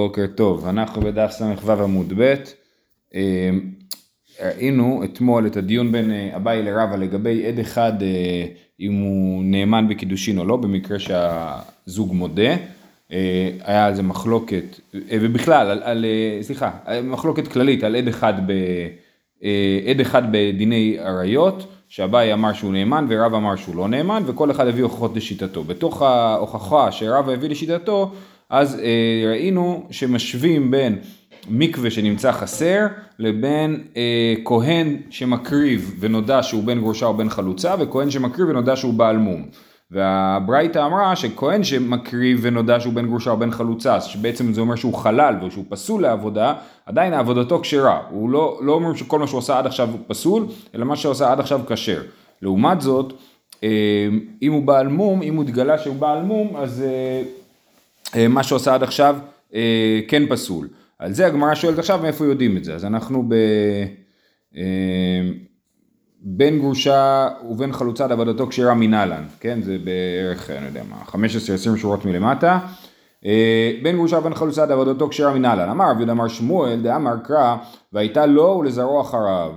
בוקר טוב, אנחנו בדף ס"ו עמוד ב', אה, ראינו אתמול את הדיון בין אה, אביי לרבא לגבי עד אחד אה, אם הוא נאמן בקידושין או לא, במקרה שהזוג מודה, היה על זה מחלוקת, ובכלל, על, על, סליחה, מחלוקת כללית על עד אחד, ב, עד אחד בדיני עריות, שאביי אמר שהוא נאמן ורב אמר שהוא לא נאמן, וכל אחד הביא הוכחות לשיטתו. בתוך ההוכחה שרבא הביא לשיטתו, אז אה, ראינו שמשווים בין מקווה שנמצא חסר לבין אה, כהן שמקריב ונודע שהוא בן גרושה או בן חלוצה וכהן שמקריב ונודע שהוא בעל מום. והברייתא אמרה שכהן שמקריב ונודע שהוא בן גרושה או בן חלוצה, שבעצם זה אומר שהוא חלל ושהוא פסול לעבודה, עדיין עבודתו כשרה. הוא לא, לא אומר שכל מה שהוא עושה עד עכשיו פסול, אלא מה שהוא עושה עד עכשיו כשר. לעומת זאת, אה, אם הוא בעל מום, אם הוא התגלה שהוא בעל מום, אז אה, מה שעושה עד עכשיו אה, כן פסול. על זה הגמרא שואלת עכשיו מאיפה יודעים את זה. אז אנחנו ב... אה, בן גרושה ובין חלוצה לעבודתו כשירה מנהלן, כן? זה בערך, אני יודע מה, 15-20 שורות מלמטה. בן גרושה ובן חלוצה לעבודתו כשירה מנהלן. אמר רבי אמר שמואל דאמר קרא והייתה לו ולזרעו אחריו,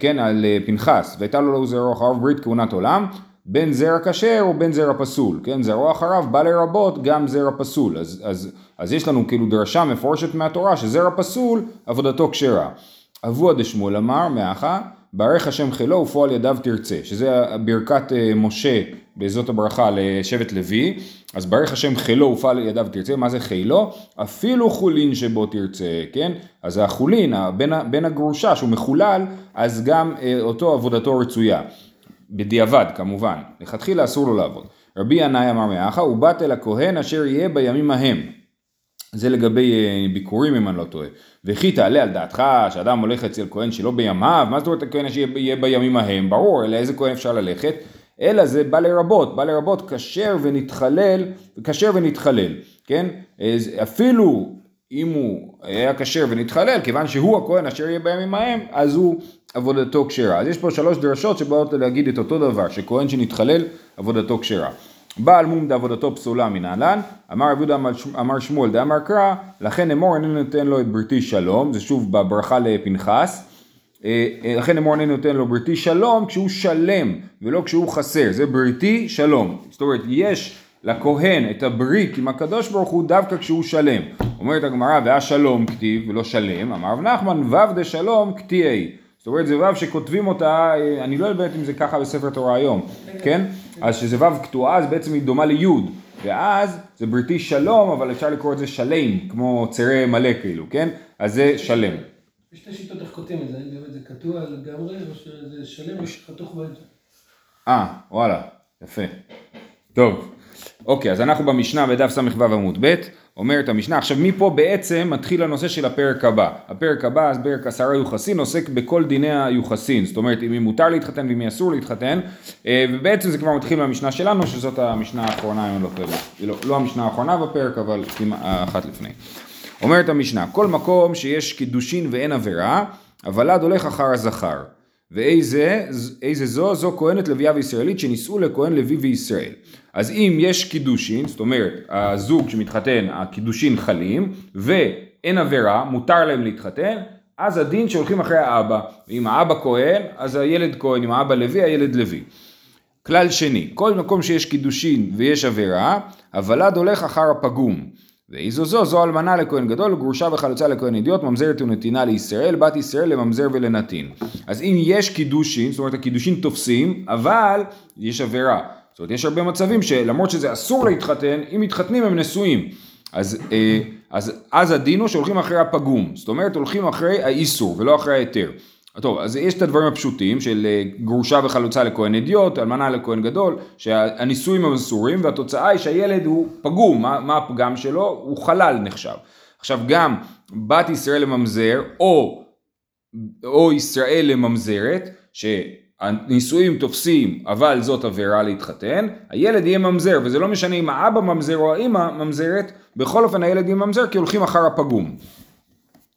כן, על פנחס, והייתה לו ולזרעו אחריו ברית כהונת עולם. בין זרע כשר או בין זרע פסול, כן? זרעו אחריו בא לרבות גם זרע פסול. אז, אז, אז יש לנו כאילו דרשה מפורשת מהתורה שזרע פסול עבודתו כשרה. אבוה דשמואל אמר מאחה ברך השם חילו ופועל ידיו תרצה, שזה ברכת אה, משה בזאת הברכה לשבט לוי, אז ברך השם חילו ופועל ידיו תרצה, מה זה חילו? אפילו חולין שבו תרצה, כן? אז החולין, בן הגרושה שהוא מחולל, אז גם אה, אותו עבודתו רצויה. בדיעבד כמובן, לכתחילה אסור לו לעבוד. רבי ינאי אמר מאחה, ובאת אל הכהן אשר יהיה בימים ההם. זה לגבי אה, ביקורים אם אני לא טועה. וכי תעלה על דעתך שאדם הולך אצל כהן שלא בימיו, מה זאת אומרת הכהן אשר יהיה בימים ההם? ברור, לאיזה כהן אפשר ללכת? אלא זה בא לרבות, בא לרבות כשר ונתחלל, כשר ונתחלל, כן? אפילו אם הוא היה כשר ונתחלל, כיוון שהוא הכהן אשר יהיה בימים ההם, אז הוא עבודתו כשרה. אז יש פה שלוש דרשות שבאות להגיד את אותו דבר, שכהן שנתחלל, עבודתו כשרה. בעל מום דעבודתו פסולה מנהלן, אמר רב יהודה אמר שמואל דאמר קרא, לכן אמור אינני נותן לו את בריתי שלום, זה שוב בברכה לפנחס, אה, אה, לכן אמור אינני נותן לו בריתי שלום כשהוא שלם ולא כשהוא חסר, זה בריתי שלום. זאת אומרת, יש לכהן את הברית עם הקדוש ברוך הוא דווקא כשהוא שלם. אומרת הגמרא, והשלום כתיב ולא שלם, אמר רב נחמן, וו דשלום כתיעי. זאת אומרת זה וו שכותבים אותה, אני לא יודע אם זה ככה בספר תורה היום, כן? אז שזה וו קטועה, אז בעצם היא דומה ליוד. ואז זה בריתי שלום, אבל אפשר לקרוא את זה שלם, כמו צירי מלא כאילו, כן? אז זה שלם. יש שתי שיטות איך כותבים את זה, האם באמת זה קטוע לגמרי, או שזה שלם או שחתוך באמצע. אה, וואלה, יפה. טוב. אוקיי, אז אנחנו במשנה בדף ס"ו עמוד ב', אומרת המשנה, עכשיו מפה בעצם מתחיל הנושא של הפרק הבא. הפרק הבא, אז פרק עשרה יוחסין, עוסק בכל דיני היוחסין, זאת אומרת אם מותר להתחתן ואם אסור להתחתן, אה, ובעצם זה כבר מתחיל מהמשנה שלנו, שזאת המשנה האחרונה, אם אני לא לא, לא המשנה האחרונה בפרק, אבל אחת לפני. אומרת המשנה, כל מקום שיש קידושין ואין עבירה, הוולד הולך אחר הזכר. ואיזה איזה זו? זו כהנת לוויה וישראלית שנישאו לכהן לוי וישראל. אז אם יש קידושין, זאת אומרת הזוג שמתחתן, הקידושין חלים, ואין עבירה, מותר להם להתחתן, אז הדין שהולכים אחרי האבא. אם האבא כהן, אז הילד כהן, אם האבא לוי, הילד לוי. כלל שני, כל מקום שיש קידושין ויש עבירה, הוולד הולך אחר הפגום. ואיזו זו, זו אלמנה לכהן גדול, גרושה וחלוצה לכהן אידיוט, ממזרת ונתינה לישראל, בת ישראל לממזר ולנתין. אז אם יש קידושין, זאת אומרת הקידושין תופסים, אבל יש עבירה. זאת אומרת יש הרבה מצבים שלמרות שזה אסור להתחתן, אם מתחתנים הם נשואים. אז, אה, אז, אז הדין הוא שהולכים אחרי הפגום, זאת אומרת הולכים אחרי האיסור ולא אחרי ההיתר. טוב, אז יש את הדברים הפשוטים של אה, גרושה וחלוצה לכהן אדיוט, אלמנה לכהן גדול, שהנישואים הם אסורים והתוצאה היא שהילד הוא פגום, מה, מה הפגם שלו? הוא חלל נחשב. עכשיו גם בת ישראל לממזר או, או ישראל לממזרת, שהנישואים תופסים אבל זאת עבירה להתחתן, הילד יהיה ממזר וזה לא משנה אם האבא ממזר או האמא ממזרת, בכל אופן הילד יהיה ממזר כי הולכים אחר הפגום.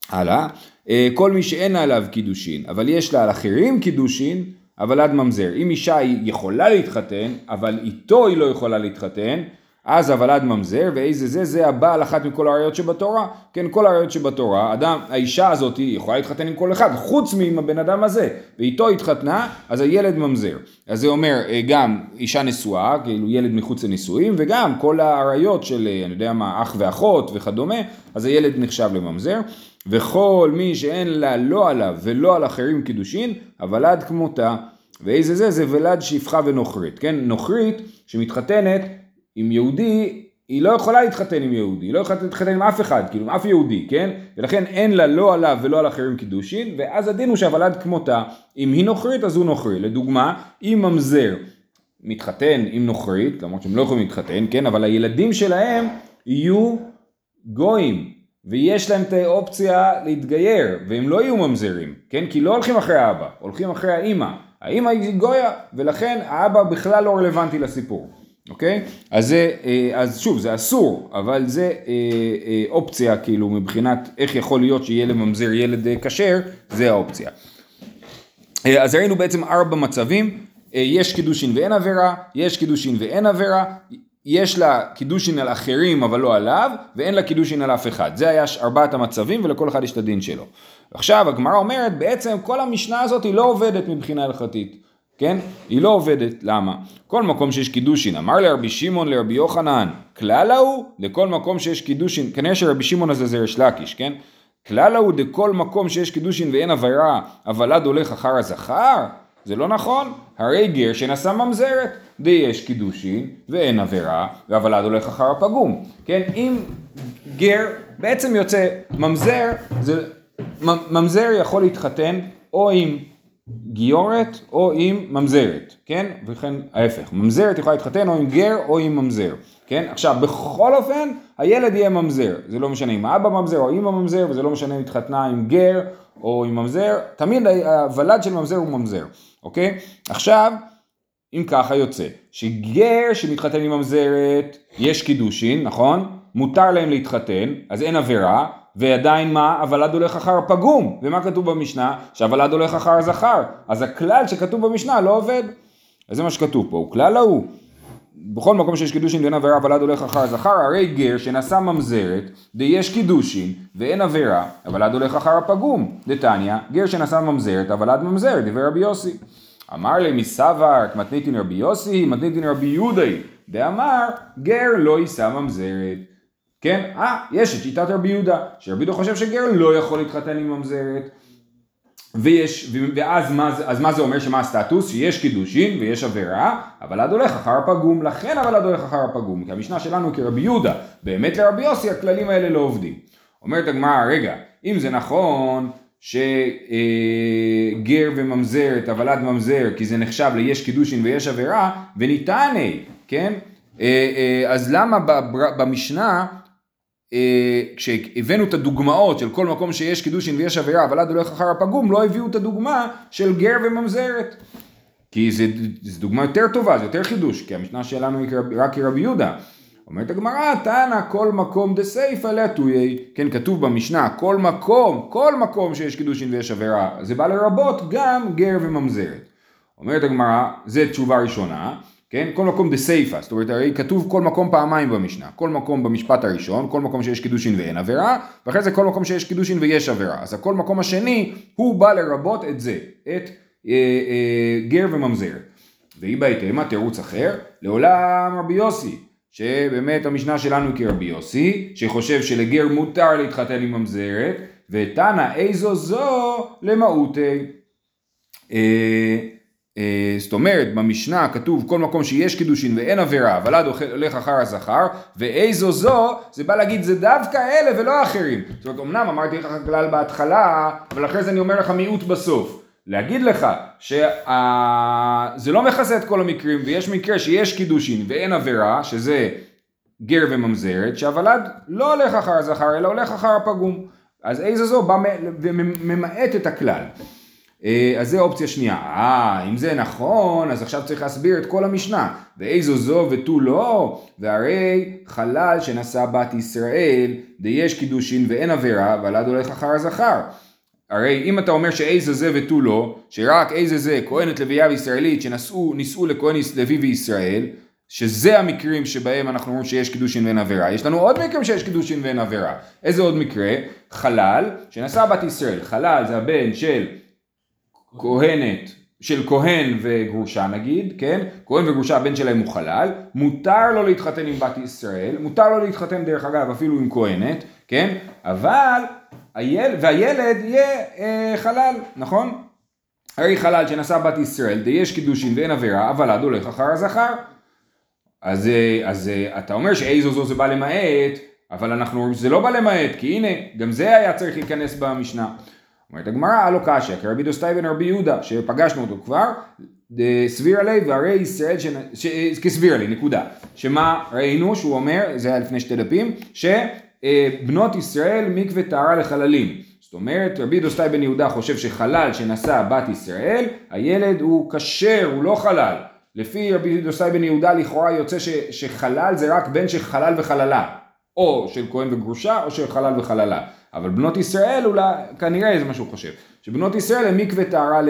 הלאה. אה, כל מי שאין עליו קידושין, אבל יש לה על אחרים קידושין, אבל עד ממזר. אם אישה היא יכולה להתחתן, אבל איתו היא לא יכולה להתחתן, אז הוולד ממזר, ואיזה זה, זה הבעל אחת מכל האריות שבתורה. כן, כל האריות שבתורה, אדם, האישה הזאת יכולה להתחתן עם כל אחד, חוץ מעם הבן אדם הזה, ואיתו התחתנה, אז הילד ממזר. אז זה אומר אה, גם אישה נשואה, כאילו ילד מחוץ לנישואים, וגם כל האריות של, אה, אני יודע מה, אח ואחות וכדומה, אז הילד נחשב לממזר. וכל מי שאין לה לא עליו ולא על אחרים קידושין, הוולד כמותה. ואיזה זה? זה ולד שפחה ונוכרית, כן? נוכרית שמתחתנת עם יהודי, היא לא יכולה להתחתן עם יהודי, היא לא יכולה להתחתן עם אף אחד, כאילו עם אף יהודי, כן? ולכן אין לה לא עליו ולא על אחרים קידושין, ואז הדין הוא שהוולד כמותה, אם היא נוכרית אז הוא נוכרי. לדוגמה, אם ממזר מתחתן עם נוכרית, למרות שהם לא יכולים להתחתן, כן? אבל הילדים שלהם יהיו גויים, ויש להם את האופציה להתגייר, והם לא יהיו ממזרים, כן? כי לא הולכים אחרי האבא, הולכים אחרי האימא. האימא היא גויה, ולכן האבא בכלל לא רלוונטי לסיפור, אוקיי? אז, זה, אה, אז שוב, זה אסור, אבל זה אה, אה, אופציה, כאילו, מבחינת איך יכול להיות שיהיה לממזר ילד כשר, זה האופציה. אז ראינו בעצם ארבע מצבים, יש קידושין ואין עבירה, יש קידושין ואין עבירה, יש לה קידושין על אחרים אבל לא עליו, ואין לה קידושין על אף אחד. זה היה ארבעת המצבים ולכל אחד יש את הדין שלו. עכשיו הגמרא אומרת בעצם כל המשנה הזאת היא לא עובדת מבחינה הלכתית, כן? היא לא עובדת, למה? כל מקום שיש קידושין, אמר לרבי שמעון לרבי יוחנן, כלל ההוא, לכל מקום שיש קידושין, כנראה שרבי שמעון הזה זה ריש לקיש, כן? כלל ההוא דכל מקום שיש קידושין ואין עבירה, הוולד הולך אחר הזכר? זה לא נכון, הרי גר שנשא ממזרת, די יש קידושין ואין עבירה, והוולד הולך אחר הפגום, כן? אם גר בעצם יוצא ממזר, זה, ממזר יכול להתחתן או עם גיורת או עם ממזרת, כן? וכן ההפך, ממזרת יכולה להתחתן או עם גר או עם ממזר, כן? עכשיו בכל אופן הילד יהיה ממזר, זה לא משנה אם האבא ממזר או אמא ממזר וזה לא משנה אם התחתנה עם גר או עם ממזר, תמיד הוולד של ממזר הוא ממזר, אוקיי? עכשיו, אם ככה יוצא, שגר שמתחתן עם ממזרת, יש קידושין, נכון? מותר להם להתחתן, אז אין עבירה, ועדיין מה? הוולד הולך אחר פגום. ומה כתוב במשנה? שהוולד הולך אחר זכר. אז הכלל שכתוב במשנה לא עובד. אז זה מה שכתוב פה, וכללא הוא. בכל מקום שיש קידושין ואין עבירה הוולד הולך אחר זכר, הרי גר שנשא ממזרת, דיש קידושין ואין עבירה, הוולד הולך אחר הפגום. דתניא, גר שנשא ממזרת, הוולד ממזר, דברי רבי יוסי. אמר ליה מי סברת, מתניתין רבי יוסי, מתניתין רבי יהודה היא, דאמר, גר לא יישא ממזרת. כן? אה, יש את שיטת רבי יהודה, שרבי יהודה חושב שגר לא יכול להתחתן עם ממזרת. ויש, ואז מה, אז מה זה אומר שמה הסטטוס? שיש קידושין ויש עבירה, אבל עד הולך אחר הפגום, לכן אבל עד הולך אחר הפגום, כי המשנה שלנו כרבי יהודה, באמת לרבי יוסי הכללים האלה לא עובדים. אומרת הגמרא, רגע, אם זה נכון שגר וממזרת, אבל עד ממזר, כי זה נחשב ליש קידושין ויש עבירה, וניתני, כן? אה, אה, אז למה במשנה אה, כשהבאנו את הדוגמאות של כל מקום שיש קידושין ויש עבירה אבל עד הולך אחר הפגום לא הביאו את הדוגמה של גר וממזרת כי זו דוגמה יותר טובה, זה יותר חידוש, כי המשנה שלנו היא רק כרבי יהודה. אומרת הגמרא, תנא כל מקום דסייפא להטויי, כן כתוב במשנה, כל מקום, כל מקום שיש קידושין ויש עבירה, זה בא לרבות גם גר וממזרת. אומרת הגמרא, זה תשובה ראשונה, כן? כל מקום דה סייפה, זאת אומרת הרי כתוב כל מקום פעמיים במשנה, כל מקום במשפט הראשון, כל מקום שיש קידושין ואין עבירה, ואחרי זה כל מקום שיש קידושין ויש עבירה, אז הכל מקום השני הוא בא לרבות את זה, את אה, אה, גר וממזר. והיא בהתאמה תירוץ אחר, לעולם רבי יוסי, שבאמת המשנה שלנו כרבי יוסי, שחושב שלגר מותר להתחתן עם ממזרת, ותנא איזו זו למהותי. אה, זאת אומרת במשנה כתוב כל מקום שיש קידושין ואין עבירה ולד הולך אחר הזכר ואיזו זו זה בא להגיד זה דווקא אלה ולא אחרים זאת אומרת אמנם אמרתי לך כלל בהתחלה אבל אחרי זה אני אומר לך מיעוט בסוף. להגיד לך שזה לא מכסה את כל המקרים ויש מקרה שיש קידושין ואין עבירה שזה גר וממזרת שהוולד לא הולך אחר הזכר אלא הולך אחר הפגום. אז איזו זו בא וממעט את הכלל. אה, אז זה אופציה שנייה. אה, אם זה נכון, אז עכשיו צריך להסביר את כל המשנה. ואיזו זו ותו לא, והרי חלל שנשא בת ישראל, דיש קידושין ואין עבירה, ולד הולך אחר הזכר. הרי אם אתה אומר שאיזה זה ותו לא, שרק איזה זה כהנת לוויה וישראלית שנישאו לכהן לוי וישראל, שזה המקרים שבהם אנחנו אומרים שיש קידושין ואין עבירה. יש לנו עוד מקרים שיש קידושין ואין עבירה. איזה עוד מקרה? חלל שנשא בת ישראל. חלל זה הבן של כהנת, של כהן וגרושה נגיד, כן? כהן וגרושה הבן שלהם הוא חלל. מותר לו להתחתן עם בת ישראל. מותר לו להתחתן דרך אגב אפילו עם כהנת, כן? אבל, היל, והילד יהיה אה, חלל, נכון? הרי חלל שנשא בת ישראל, דיש קידושין ואין עבירה, אבל עד הולך אחר הזכר. אז, אה, אז אה, אתה אומר שאיזו זו זה בא למעט, אבל אנחנו שזה לא בא למעט, כי הנה, גם זה היה צריך להיכנס במשנה. אומרת הגמרא, הלא קשיא, כרבי דוסטאי בן רבי יהודה, שפגשנו אותו כבר, סביר עלי והרי ישראל, ש... ש... כסביר עלי, נקודה. שמה ראינו, שהוא אומר, זה היה לפני שתי דפים, שבנות ישראל מקווה טהרה לחללים. זאת אומרת, רבי דוסטאי בן יהודה חושב שחלל שנשא בת ישראל, הילד הוא כשר, הוא לא חלל. לפי רבי דוסאי בן יהודה לכאורה יוצא ש, שחלל זה רק בן של חלל וחללה, או של כהן וגרושה או של חלל וחללה, אבל בנות ישראל אולי, כנראה זה מה שהוא חושב, שבנות ישראל הם מקווה טהרה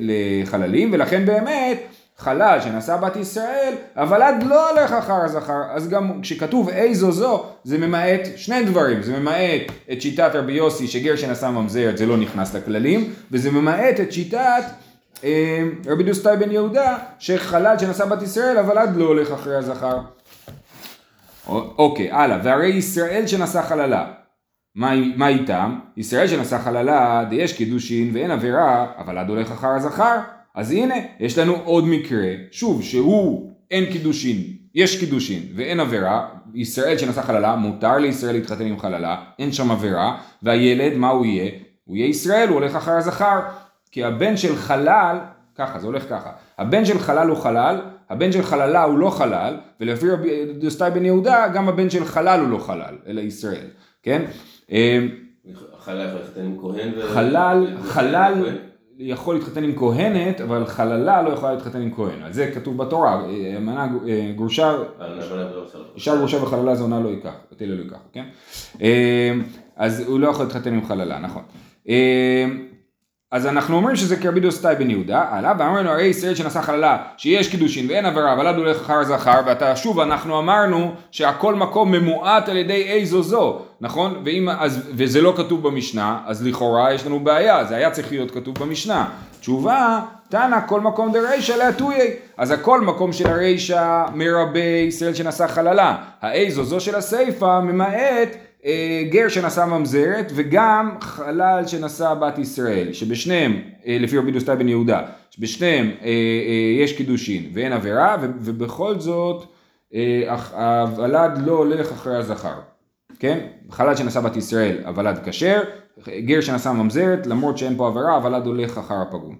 לחללים ולכן באמת חלל שנשא בת ישראל, אבל עד לא הולך אחר הזכר, אז גם כשכתוב איזו זו, זה ממעט שני דברים, זה ממעט את שיטת רבי יוסי שגר שנשא ממזרת זה לא נכנס לכללים, וזה ממעט את שיטת אה, רבי דוסטאי בן יהודה, שחלל שנשא בת ישראל, הוולד לא הולך אחרי הזכר. אוקיי, הלאה, והרי ישראל שנשא חללה, מה, איתם? ישראל שנשא חללה, דיש קידושין ואין עבירה, הוולד הולך אחר הזכר. אז הנה, יש לנו עוד מקרה, שוב, שהוא אין קידושין, יש קידושין ואין עבירה, ישראל שנשא חללה, מותר לישראל להתחתן עם חללה, אין שם עבירה, והילד, מה הוא יהיה? הוא יהיה ישראל, הוא הולך אחר הזכר. כי הבן של חלל, ככה, זה הולך ככה, הבן של חלל הוא חלל, הבן של חללה הוא לא חלל, ולפי דוסטאי בן יהודה, גם הבן של חלל הוא לא חלל, אלא ישראל, כן? אמ, חלל יכול להתחתן עם כהן. חלל, חלל יכול להתחתן עם כהנת, אבל חללה לא יכולה להתחתן עם כהן. על זה כתוב בתורה, אמנה אה, גרושה, אישה גרושה וחללה זה עונה לא ייקח, בתל לא ייקח, כן? אמ, אז הוא לא יכול להתחתן עם חללה, נכון. אז אנחנו אומרים שזה כרבי דוסטאי בן יהודה, עלה ואמרנו הרי ישראל שנשא חללה שיש קידושין ואין עבירה אבל עד הולך אחר זכר ואתה שוב אנחנו אמרנו שהכל מקום ממועט על ידי איזו זו נכון? ואם, אז, וזה לא כתוב במשנה אז לכאורה יש לנו בעיה זה היה צריך להיות כתוב במשנה. תשובה תנא כל מקום דרישא להטויי אז הכל מקום של הרישא מרבה ישראל שנשא חללה. ואיזו זו של הסיפא ממעט גר שנשא ממזרת וגם חלל שנשא בת ישראל, שבשניהם, אה, לפי רבי דוסטאי בן יהודה, שבשניהם אה, יש קידושין ואין עבירה, ובכל זאת הוולד לא הולך אחרי הזכר, כן? חלל שנשא בת ישראל, הוולד כשר, גר שנשא ממזרת, למרות שאין פה עבירה, הוולד הולך אחר הפגום.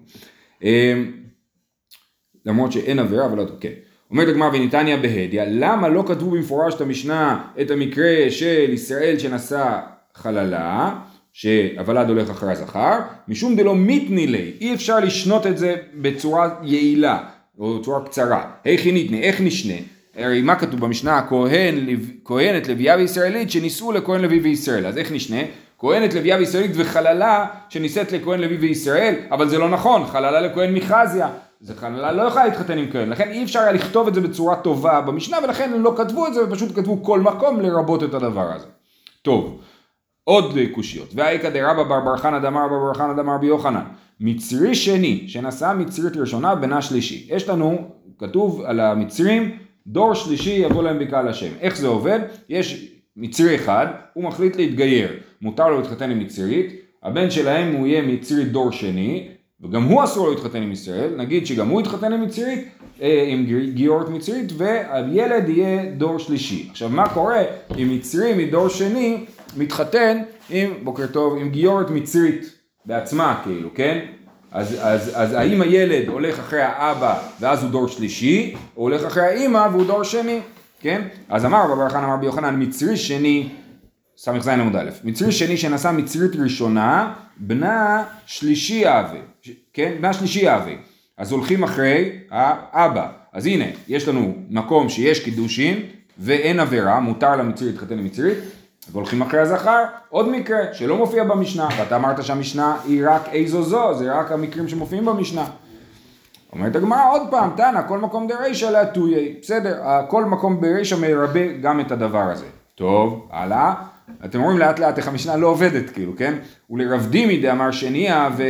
למרות שאין עבירה, הוולד, כן. אומרת הגמרא וניתניה בהדיא, למה לא כתבו במפורש את המשנה את המקרה של ישראל שנשא חללה, שהוולד הולך אחרי הזכר, משום דלא מיתני לי, אי אפשר לשנות את זה בצורה יעילה, או בצורה קצרה. היכי ניתני, איך נשנה? הרי מה כתוב במשנה? כהן, כהנת לוויה וישראלית שנישאו לכהן לוי וישראל, אז איך נשנה? כהנת לוויה וישראלית וחללה שנישאת לכהן לוי וישראל, אבל זה לא נכון, חללה לכהן מחזיה. זה חללה לא יכולה להתחתן עם כהן, לכן אי אפשר היה לכתוב את זה בצורה טובה במשנה, ולכן הם לא כתבו את זה, ופשוט כתבו כל מקום לרבות את הדבר הזה. טוב, עוד קושיות. והאיכא דרבא בר בר חנא דמר בר בר חנא דמר רבי יוחנן. מצרי שני, שנשא מצרית ראשונה בנה שלישי. יש לנו, כתוב על המצרים, דור שלישי יבוא להם בקהל השם. איך זה עובד? יש מצרי אחד, הוא מחליט להתגייר. מותר לו להתחתן עם מצרית, הבן שלהם הוא יהיה מצרי דור שני, וגם הוא אסור לו להתחתן עם ישראל, נגיד שגם הוא יתחתן עם מצרית, אה, עם גיורת מצרית, והילד יהיה דור שלישי. עכשיו מה קורה אם מצרי מדור שני מתחתן עם, בוקר טוב, עם גיורת מצרית בעצמה כאילו, כן? אז, אז, אז האם הילד הולך אחרי האבא ואז הוא דור שלישי, או הולך אחרי האימא והוא דור שני, כן? אז אמר רבי ברחן אמר רבי יוחנן מצרי שני ס"ז עמוד א', מצרי שני שנשא מצרית ראשונה, בנה שלישי אהבה, כן? בנה שלישי אהבה. אז הולכים אחרי האבא. אז הנה, יש לנו מקום שיש קידושין ואין עבירה, מותר למצרי להתחתן עם מצרית, והולכים אחרי הזכר, עוד מקרה שלא מופיע במשנה, ואתה אמרת שהמשנה היא רק איזו זו, זה רק המקרים שמופיעים במשנה. אומרת הגמרא עוד פעם, תנא, כל מקום דרישא להטויי, בסדר, כל מקום ברישא מרבה גם את הדבר הזה. טוב, הלאה. אתם רואים לאט לאט איך המשנה לא עובדת, כאילו, כן? ולרב דימי דאמר שניה, ו...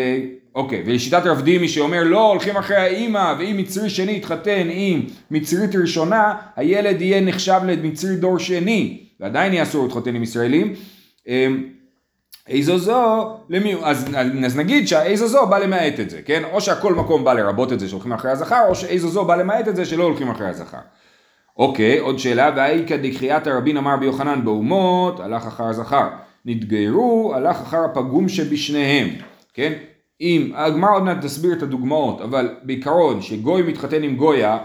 אוקיי, ולשיטת רב דימי שאומר לא, הולכים אחרי האימא, ואם מצרי שני יתחתן עם מצרית ראשונה, הילד יהיה נחשב למצרי דור שני, ועדיין יהיה אסור להתחתן עם ישראלים. אמ, איזו זו, למי, אז, אז נגיד שהאיזו זו בא למעט את זה, כן? או שהכל מקום בא לרבות את זה שהולכים אחרי הזכר, או שאיזו זו בא למעט את זה שלא הולכים אחרי הזכר. אוקיי, עוד שאלה, והאיכא דקריאת הרבין אמר ביוחנן באומות, הלך אחר הזכר. נתגיירו, הלך אחר הפגום שבשניהם, כן? אם, הגמרא עוד מעט תסביר את הדוגמאות, אבל בעיקרון שגוי מתחתן עם גויה,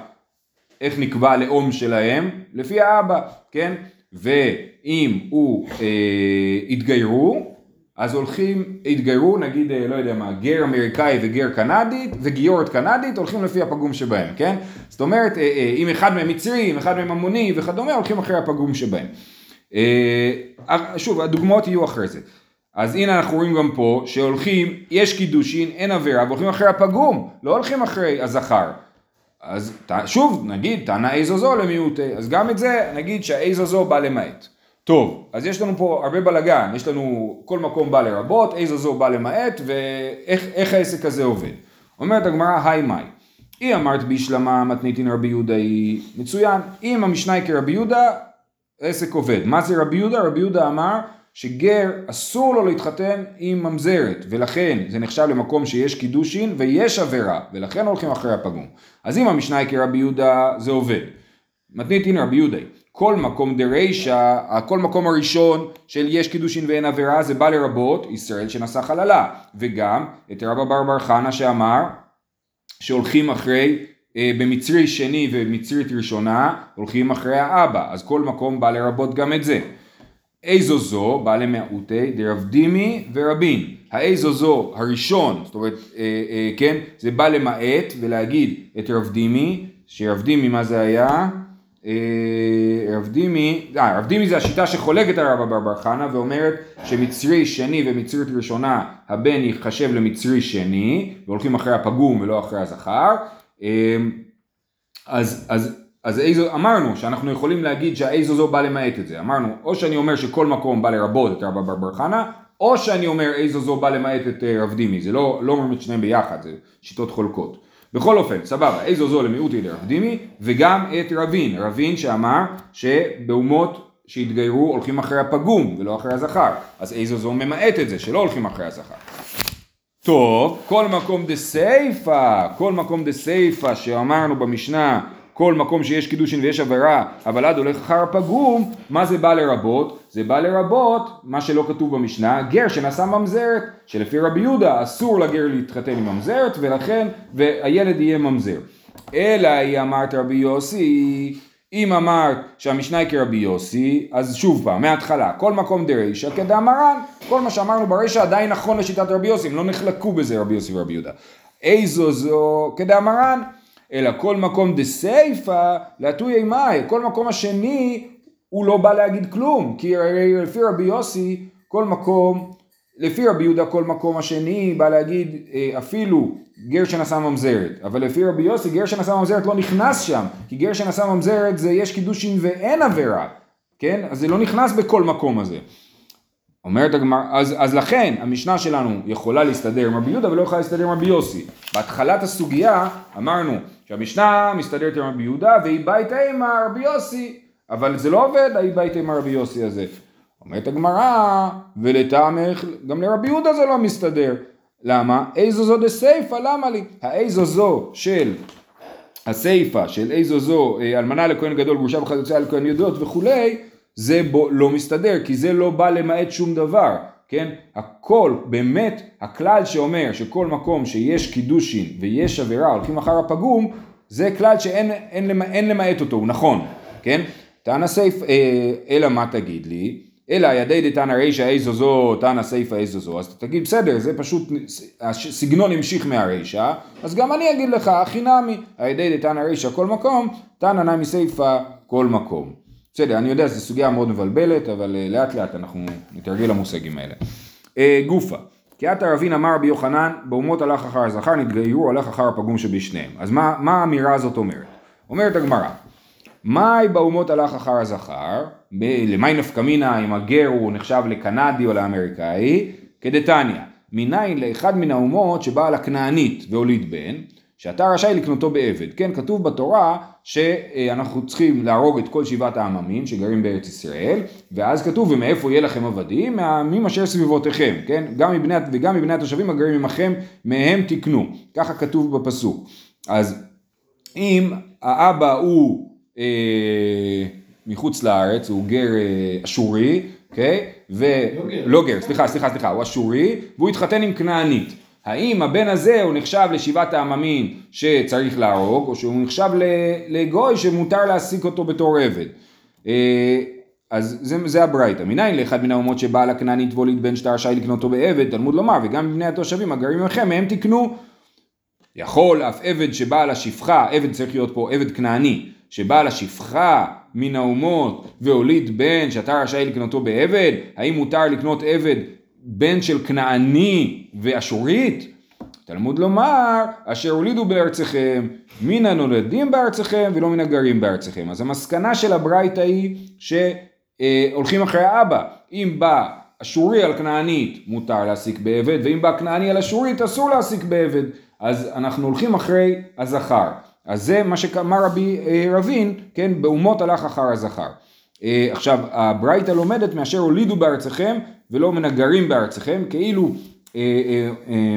איך נקבע הלאום שלהם? לפי האבא, כן? ואם הוא אה, התגיירו, אז הולכים, התגיירו, נגיד, אה, לא יודע מה, גר אמריקאי וגר קנדית, וגיורת קנדית, הולכים לפי הפגום שבהם, כן? זאת אומרת, אה, אה, אם אחד מהם מצרי, אם אחד מהם עמוני וכדומה, הולכים אחרי הפגום שבהם. שוב, הדוגמאות יהיו אחרי זה. אז הנה אנחנו רואים גם פה שהולכים, יש קידושין, אין עבירה, והולכים אחרי הפגום, לא הולכים אחרי הזכר. אז שוב, נגיד, טענה איזו זו למיעוטי, אז גם את זה, נגיד שהאיזו זו בא למעט. טוב, אז יש לנו פה הרבה בלאגן, יש לנו כל מקום בא לרבות, איזו זו בא למעט, ואיך העסק הזה עובד. אומרת הגמרא, היי מאי, היא אמרת בישלמה מתניתין רבי יהודה היא מצוין, אם המשנה היא כרבי יהודה, העסק עובד. מה זה רבי יהודה? רבי יהודה אמר שגר אסור לו להתחתן עם ממזרת, ולכן זה נחשב למקום שיש קידושין ויש עבירה, ולכן הולכים אחרי הפגום. אז אם המשנה היא כרבי יהודה, זה עובד. מתניתין רבי יהודה כל מקום דרישא, כל מקום הראשון של יש קידושין ואין עבירה זה בא לרבות ישראל שנשא חללה. וגם את רבא בר בר חנה שאמר שהולכים אחרי אה, במצרי שני ומצרית ראשונה הולכים אחרי האבא. אז כל מקום בא לרבות גם את זה. איזו זו בא למעוטי דרב דימי ורבין. האיזו זו הראשון זאת אומרת אה, אה, כן זה בא למעט ולהגיד את רב דימי שרב דימי מה זה היה רב דימי, אה, רב דימי זה השיטה שחולקת על רבא בר חנה ואומרת שמצרי שני ומצרית ראשונה הבן ייחשב למצרי שני והולכים אחרי הפגום ולא אחרי הזכר. אה, אז, אז, אז איזו, אמרנו שאנחנו יכולים להגיד שהאיזו זו בא למעט את זה. אמרנו או שאני אומר שכל מקום בא לרבות את רבא בר חנה או שאני אומר איזו זו בא למעט את אה, רב דימי. זה לא, לא אומרים את שניהם ביחד זה שיטות חולקות בכל אופן, סבבה, איזו זו למיעוטי לרב דימי, וגם את רבין, רבין שאמר שבאומות שהתגיירו הולכים אחרי הפגום ולא אחרי הזכר, אז איזו זו ממעט את זה, שלא הולכים אחרי הזכר. טוב, כל מקום דה סייפה, כל מקום דה סייפה שאמרנו במשנה, כל מקום שיש קידושין ויש עבירה, אבל עד הולך אחר הפגום, מה זה בא לרבות? זה בא לרבות, מה שלא כתוב במשנה, גר שנשא ממזרת, שלפי רבי יהודה אסור לגר להתחתן עם ממזרת, ולכן, והילד יהיה ממזר. אלא היא אמרת רבי יוסי, אם אמרת שהמשנה היא כרבי יוסי, אז שוב פעם, מההתחלה, כל מקום דרישא כדאמרן, כל מה שאמרנו ברישא עדיין נכון לשיטת רבי יוסי, הם לא נחלקו בזה רבי יוסי ורבי יהודה. איזו זו כדאמרן, אלא כל מקום דסייפא להטויי מאי, כל מקום השני הוא לא בא להגיד כלום, כי לפי רבי יוסי כל מקום, לפי רבי יהודה כל מקום השני בא להגיד אה, אפילו גר שנשא ממזרת, אבל לפי רבי יוסי גר שנשא ממזרת לא נכנס שם, כי גר שנשא ממזרת זה יש קידושין ואין עבירה, כן? אז זה לא נכנס בכל מקום הזה. אומרת הגמרא, אז, אז לכן המשנה שלנו יכולה להסתדר עם רבי יהודה ולא יכולה להסתדר עם רבי יוסי. בהתחלת הסוגיה אמרנו שהמשנה מסתדרת עם רבי יהודה והיא ביתה עם רבי יוסי, אבל זה לא עובד ההיא ביתה עם רבי יוסי הזה. אומרת הגמרא, ולטעמך גם לרבי יהודה זה לא מסתדר. למה? איזו זו דסייפה, למה לי? האיזו זו של הסייפה של איזו זו אה, אלמנה לכהן גדול גרושה וכיוצא על כהן יודעות וכולי זה בו לא מסתדר, כי זה לא בא למעט שום דבר, כן? הכל, באמת, הכלל שאומר שכל מקום שיש קידושין ויש עבירה הולכים אחר הפגום, זה כלל שאין אין, אין, אין למעט אותו, הוא נכון, כן? תנא סייף, אה, אלא מה תגיד לי? אלא ידי דתנא רישא איזו זו, תנא סייפא איזו זו, אז תגיד בסדר, זה פשוט, הסגנון המשיך מהרישא, אז גם אני אגיד לך, הכי נמי, הידי דתנא רישא כל מקום, תנא נמי סייפא כל מקום. בסדר, אני יודע, זו סוגיה מאוד מבלבלת, אבל אה, לאט לאט אנחנו נתרגל למושגים האלה. אה, גופה, כי עתה רבין אמר רבי יוחנן, באומות הלך אחר הזכר, נתגיירו, הלך אחר הפגום שבשניהם. אז מה, מה האמירה הזאת אומרת? אומרת הגמרא, מאי באומות הלך אחר הזכר, למאי נפקא מינה אם הגר הוא נחשב לקנדי או לאמריקאי, כדתניא, מניין לאחד מן האומות שבאה לכנענית והוליד בן, שאתה רשאי לקנותו בעבד. כן, כתוב בתורה שאנחנו צריכים להרוג את כל שבעת העממים שגרים בארץ ישראל, ואז כתוב ומאיפה יהיה לכם עבדים? מהעמים אשר סביבותיכם, כן? גם מבני, וגם מבני התושבים הגרים עמכם, מהם תקנו. ככה כתוב בפסוק. אז אם האבא הוא אה, מחוץ לארץ, הוא גר אה, אשורי, אוקיי? ו... לא גר. לא גר, סליחה, סליחה, סליחה, הוא אשורי, והוא התחתן עם כנענית. האם הבן הזה הוא נחשב לשבעת העממים שצריך להרוג, או שהוא נחשב לגוי שמותר להעסיק אותו בתור עבד? אה, אז זה, זה הברייתא. מניין לאחד מן האומות שבאה לכנענית והוליד בן שאתה רשאי לקנותו בעבד, תלמוד לומר, וגם בני התושבים הגרים עמכם, מהם תקנו. יכול אף עבד שבא לשפחה, עבד צריך להיות פה עבד כנעני, שבא לשפחה מן האומות והוליד בן שאתה רשאי לקנותו בעבד, האם מותר לקנות עבד בן של כנעני ואשורית? תלמוד לומר, אשר הולידו בארצכם, מן הנולדים בארצכם ולא מן הגרים בארצכם. אז המסקנה של הברייתא היא שהולכים אחרי האבא. אם בא אשורי על כנענית, מותר להעסיק בעבד, ואם בא כנעני על אשורית, אסור להעסיק בעבד. אז אנחנו הולכים אחרי הזכר. אז זה מה שאמר רבי אה, רבין, כן, באומות הלך אחר הזכר. אה, עכשיו, הברייתא לומדת מאשר הולידו בארצכם ולא מן הגרים בארצכם, כאילו, אה, אה,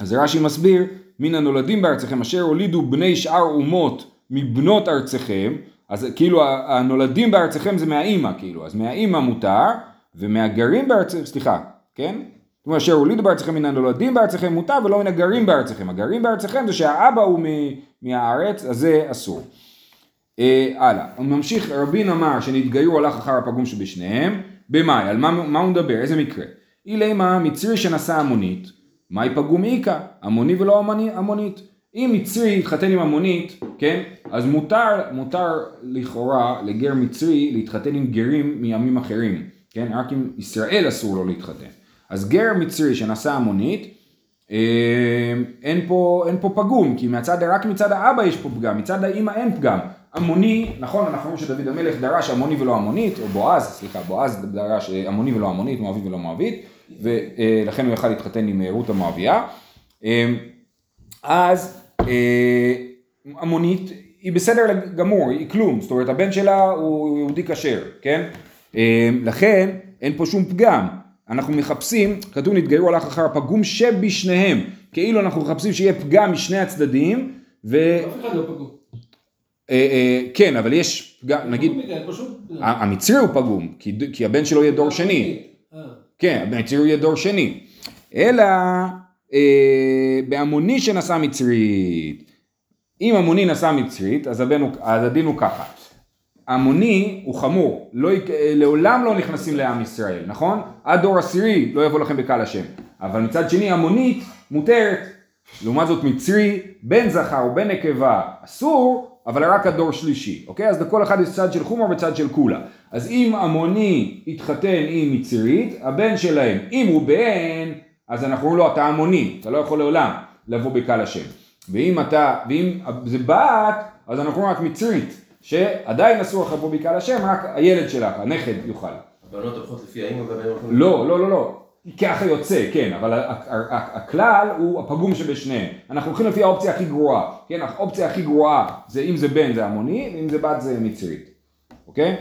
אז רש"י מסביר, מן הנולדים בארצכם אשר הולידו בני שאר אומות מבנות ארצכם, אז כאילו הנולדים בארצכם זה מהאימא, כאילו, אז מהאימא מותר, ומהגרים בארצכם, סליחה, כן? זאת אומרת, אשר הולידו בארצכם מן הנולדים בארצכם מותר ולא מן הגרים בארצכם. הגרים בארצכם זה שהאבא הוא מהארץ, אז זה אסור. אה, הלאה, הוא ממשיך, רבין אמר שנתגיירו הלך אחר הפגום שבשניהם, במאי, על מה, מה הוא מדבר, איזה מקרה? אילמה מצרי שנשא המונית, מאי פגום? איכא, המוני ולא המוני, המונית. אם מצרי התחתן עם המונית, כן, אז מותר, מותר לכאורה לגר מצרי להתחתן עם גרים מעמים אחרים, כן, רק עם ישראל אסור לו להתחתן. אז גר מצרי שנשא המונית, אה, אין פה, אין פה פגום, כי מהצד, רק מצד האבא יש פה פגם, מצד האמא אין פגם. המוני, נכון, אנחנו רואים שדוד המלך דרש המוני ולא המונית, או בועז, סליחה, בועז דרש אה, המוני ולא המונית, מואבי ולא מואבית, ולכן הוא יכל להתחתן עם אה, רות המואביה. אה, אז אה, המונית היא בסדר גמור, היא כלום, זאת אומרת הבן שלה הוא יהודי כשר, כן? אה, לכן אין פה שום פגם. אנחנו מחפשים, כתוב נתגיירו הלך אחר הפגום שבשניהם, כאילו אנחנו מחפשים שיהיה פגם משני הצדדים, ו... אף אחד לא פגום. אה, אה, כן, אבל יש נגיד, המצרי הוא פגום, כי, כי הבן שלו יהיה דור שני. אה, כן, המצרי יהיה דור שני. אלא אה, בהמוני שנשא מצרית. אם המוני נשא מצרית, אז, הדין הוא ככה. המוני הוא חמור, לא, אה, לעולם לא נכנסים לעם ישראל, נכון? עד דור עשירי לא יבוא לכם בקהל השם. אבל מצד שני המונית מותרת. לעומת זאת מצרי, בן זכר או בן נקבה אסור, אבל רק הדור שלישי, אוקיי? אז לכל אחד יש צד של חומר וצד של כולה. אז אם המוני התחתן עם מצרית, הבן שלהם, אם הוא בן, אז אנחנו אומרים לו אתה המוני, אתה לא יכול לעולם לבוא בקהל השם. ואם אתה, ואם זה בת, אז אנחנו אומרים רק מצרית, שעדיין אסור לך לבוא בקהל השם, רק הילד שלך, הנכד יוכל. הבנות הולכות לפי האמא והבנים הולכים... לא, לא, לא, לא. ככה יוצא, כן, אבל הכלל הוא הפגום שבשניהם. אנחנו הולכים לפי האופציה הכי גרועה. כן, האופציה הכי גרועה זה אם זה בן זה המוני, ואם זה בת זה מצרית. אוקיי?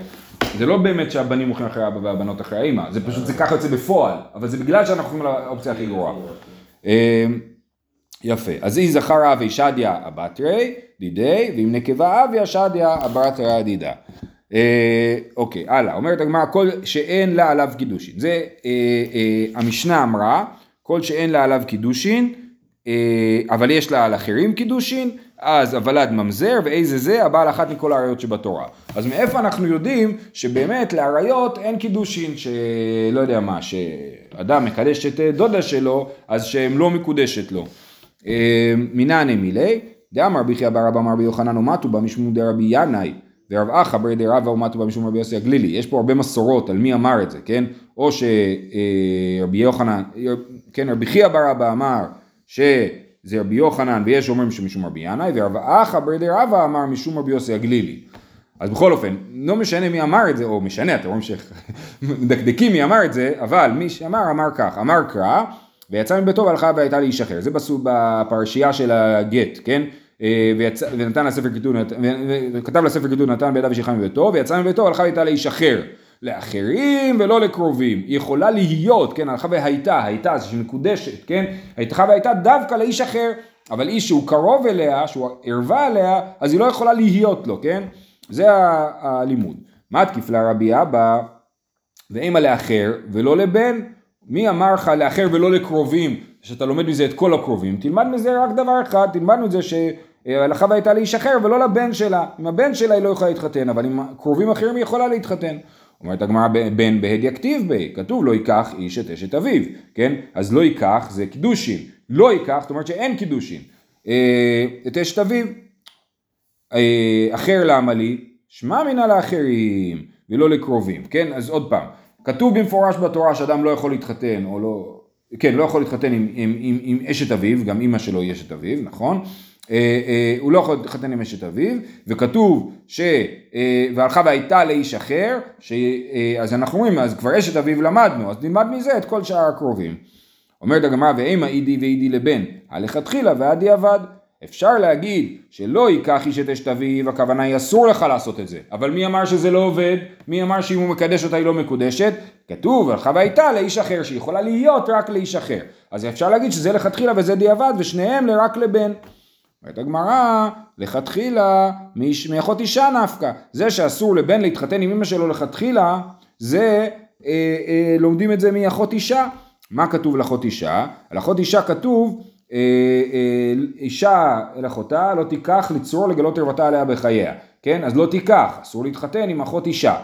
זה לא באמת שהבנים הולכים אחרי האבא והבנות אחרי האמא, זה פשוט, זה ככה יוצא בפועל, אבל זה בגלל שאנחנו הולכים לאופציה הכי גרועה. אה, יפה, אז אם זכר אבי שדייה אבתריה דידיה, ואם נקבה אבי שדייה אבתרה דידה. אה, אוקיי, הלאה, אומרת הגמרא, כל שאין לה עליו קידושין. זה אה, אה, המשנה אמרה, כל שאין לה עליו קידושין, אה, אבל יש לה על אחרים קידושין, אז הוולד ממזר, ואיזה זה הבא על אחת מכל העריות שבתורה. אז מאיפה אנחנו יודעים שבאמת לעריות אין קידושין, שלא יודע מה, שאדם מקדש את אה, דודה שלו, אז שהן לא מקודשת לו. אה, מנעני מילי, דאמר ביחיא בר רבא אמר רבי יוחנן ומטו בה משום דרבי ינאי, ורב אחא ברי דרבא ומטו בה משום רבי יוסי הגלילי. יש פה הרבה מסורות על מי אמר את זה, כן? או שרבי יוחנן, כן, רבי חייא בר אבא אמר שזה רבי יוחנן ויש אומרים שמשום רבי ינאי, ורב אחא ברדי רבא אמר משום רבי יוסי הגלילי. אז בכל אופן, לא משנה מי אמר את זה, או משנה, אתם רואים שמדקדקים מי אמר את זה, אבל מי שאמר אמר כך, אמר קרא, ויצא מביתו והלכה והייתה להישחרר. זה בפרשייה של הגט, כן? אה, ונתן לספר כיתוב, וכתב לספר כיתוב נתן בידיו ושלחה מביתו, ויצא מביתו והלכה והייתה להישחרר. לאחרים ולא לקרובים. היא יכולה להיות, כן, הלכה והייתה, הייתה, זה שמקודשת, כן? הלכה והייתה דווקא לאיש אחר, אבל איש שהוא קרוב אליה, שהוא ערווה אליה, אז היא לא יכולה להיות לו, כן? זה הלימוד. מה תקיף לרבי אבא, ואימא לאחר ולא לבן, מי אמר לך לאחר ולא לקרובים, שאתה לומד מזה את כל הקרובים, תלמד מזה רק דבר אחד, תלמד מזה שהלכה והייתה לאיש אחר ולא לבן שלה, עם הבן שלה היא לא יכולה להתחתן, אבל עם קרובים אחרים היא יכולה להתחתן. אומרת הגמרא בן בהדיא כתיב בי, כתוב לא ייקח איש את אשת אביו, כן? אז לא ייקח זה קידושין, לא ייקח, זאת אומרת שאין קידושין, אה, את אשת אביו. אה, אחר למה לי? שמע מינה לאחרים ולא לקרובים, כן? אז עוד פעם, כתוב במפורש בתורה שאדם לא יכול להתחתן, או לא, כן, לא יכול להתחתן עם, עם, עם, עם אשת אביו, גם אימא שלו היא אשת אביו, נכון? אה, אה, הוא לא להתחתן עם אשת אביו, וכתוב ש... אה, והלכה והייתה לאיש אחר, ש... אז אנחנו אומרים, אז כבר אשת אביו למדנו, אז נלמד מזה את כל שאר הקרובים. אומרת הגמרא, ואימה אידי ואידי לבן, הלכתחילה ועדי אבד. אפשר להגיד שלא ייקח איש את אשת אביו, הכוונה היא אסור לך לעשות את זה. אבל מי אמר שזה לא עובד? מי אמר שאם הוא מקדש אותה היא לא מקודשת? כתוב, הלכה והייתה לאיש אחר, שיכולה להיות רק לאיש אחר. אז אפשר להגיד שזה לכתחילה וזה דיעבד, ושניהם רק לבן. אומרת הגמרא, לכתחילה מאחות אישה נפקא. זה שאסור לבן להתחתן עם אמא שלו לכתחילה, זה, אה, אה, לומדים את זה מאחות אישה. מה כתוב על אחות אישה? על אחות אישה כתוב, אה, אה, אישה אל אחותה לא תיקח לצרור לגלות ערוותה עליה בחייה. כן? אז לא תיקח, אסור להתחתן עם אחות אישה.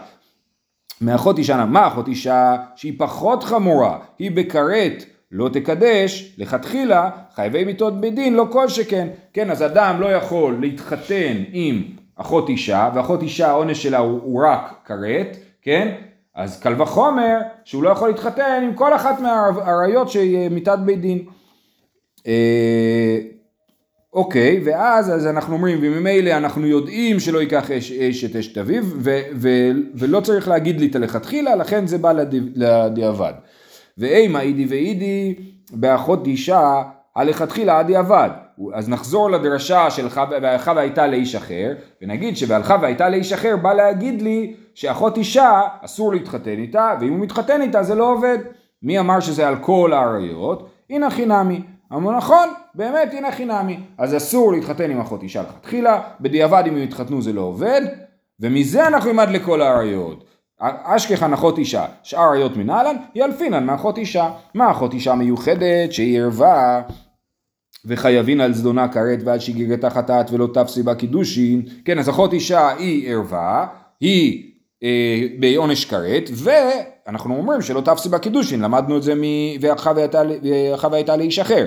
מאחות אישה, מה אחות אישה? שהיא פחות חמורה, היא בכרת לא תקדש, לכתחילה חייבי מיתות בדין, לא כל שכן. כן, אז אדם לא יכול להתחתן עם אחות אישה, ואחות אישה העונש שלה הוא, הוא רק כרת, כן? אז קל וחומר שהוא לא יכול להתחתן עם כל אחת מהאריות שהיא מיתת בית דין. אה, אוקיי, ואז אז אנחנו אומרים, וממילא אנחנו יודעים שלא ייקח אש, אש את אשת אביו, ולא צריך להגיד לי את הלכתחילה, לכן זה בא לדיעבד. ואימה אידי ואידי באחות אישה הלכתחילה עדי אבד. אז נחזור לדרשה של והלכה והייתה לאיש אחר, ונגיד שבהלכה והייתה לאיש אחר בא להגיד לי שאחות אישה אסור להתחתן איתה, ואם הוא מתחתן איתה זה לא עובד. מי אמר שזה על כל האריות? הנה חינמי. אמרו נכון, באמת הנה חינמי. אז אסור להתחתן עם אחות אישה לכתחילה, בדיעבד אם הם יתחתנו זה לא עובד, ומזה אנחנו נלמד לכל האריות. אשכח הנחות אישה, שאר היות מנהלן, ילפינן מאחות אישה. מה אחות אישה מיוחדת שהיא ערווה וחייבין על זדונה כרת ועד שגיגתה חטאת ולא תפסי בה קידושין, כן אז אחות אישה היא ערווה, היא אה, בעונש כרת ואנחנו אומרים שלא תפסי בה קידושין, למדנו את זה ואחווה הייתה לאיש אחר.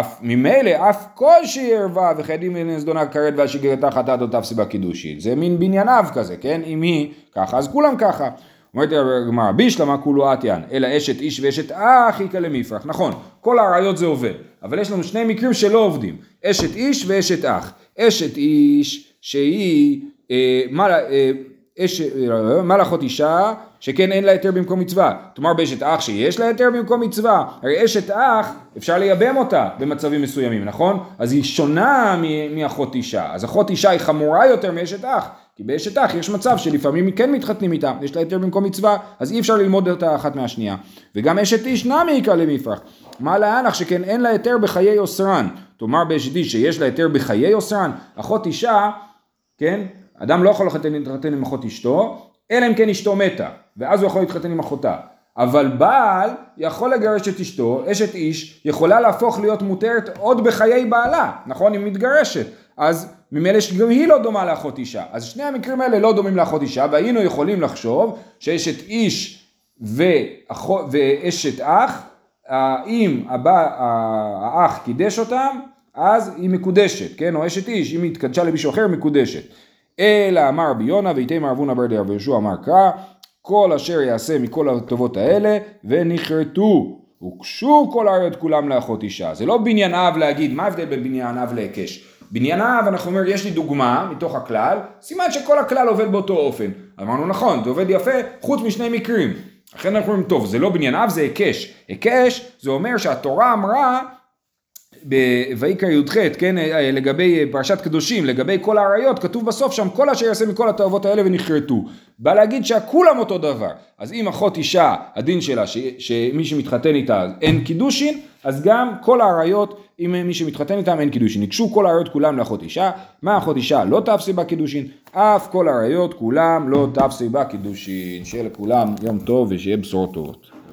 אף ממילא אף כל שהיא ערווה וחיידים מן זדונה כרת ועד שגיגתה חטאת לא תפסי קידושין, זה מין בנייניו כזה, כן? אם היא ככה אז כולם ככה. אומרת הגמרא, בישלמה כולו אטיאן, אלא אשת איש ואשת אח איכא למפרח. נכון, כל הראיות זה עובד, אבל יש לנו שני מקרים שלא עובדים, אשת איש ואשת אח. אשת איש שהיא, אה, מה, אה, אש, אה, מה לאחות אישה שכן אין לה היתר במקום מצווה. תאמר באשת אח שיש לה היתר במקום מצווה. הרי אשת אח אפשר לייבם אותה במצבים מסוימים, נכון? אז היא שונה מאחות אישה. אז אחות אישה היא חמורה יותר מאשת אח. כי באשת אח יש מצב שלפעמים כן מתחתנים איתה, יש לה היתר במקום מצווה, אז אי אפשר ללמוד אותה אחת מהשנייה. וגם אשת איש נמי יקרא למפרח. מה לאנך שכן אין לה היתר בחיי אוסרן. תאמר באשת איש שיש לה היתר בחיי אוסרן, אחות אישה, כן? אדם לא יכול להתחתן עם אחות אשתו, אלא אם כן אשתו מתה, ואז הוא יכול להתחתן עם אחותה. אבל בעל יכול לגרש את אשתו, אשת איש יכולה להפוך להיות מותרת עוד בחיי בעלה, נכון? היא מתגרשת. אז ממילא שגם היא לא דומה לאחות אישה. אז שני המקרים האלה לא דומים לאחות אישה, והיינו יכולים לחשוב שאשת איש ואחו, ואשת אח, אם הבא, האח קידש אותם, אז היא מקודשת, כן? או אשת איש, אם היא התקדשה למישהו אחר, מקודשת. אלא אמר רבי יונה ואיתמר אבונה ברדי רבי יהושע אמר קרא כל אשר יעשה מכל הטובות האלה ונכרתו הוקשו כל העריות כולם לאחות אישה. זה לא בניין אב להגיד, מה ההבדל בין בניין אב להיקש? בניין אב, אנחנו אומרים, יש לי דוגמה מתוך הכלל, סימן שכל הכלל עובד באותו אופן. אמרנו נכון, זה עובד יפה, חוץ משני מקרים. לכן אנחנו אומרים, טוב, זה לא בניין אב, זה היקש. היקש, זה אומר שהתורה אמרה, בויקרא י"ח, כן, לגבי פרשת קדושים, לגבי כל האריות, כתוב בסוף שם, כל אשר יעשה מכל התאוות האלה ונכרתו. בא להגיד שכולם אותו דבר. אז אם אחות אישה, הדין שלה, ש, שמי שמתחתן איתה אין קידושין, אז גם כל האריות, אם מי שמתחתן איתם אין קידושין. ניגשו כל האריות כולם לאחות אישה, מה אחות אישה לא תפסי בה קידושין, אף כל האריות כולם לא תפסי בה קידושין. שיהיה לכולם יום טוב ושיהיה בשורות טובות.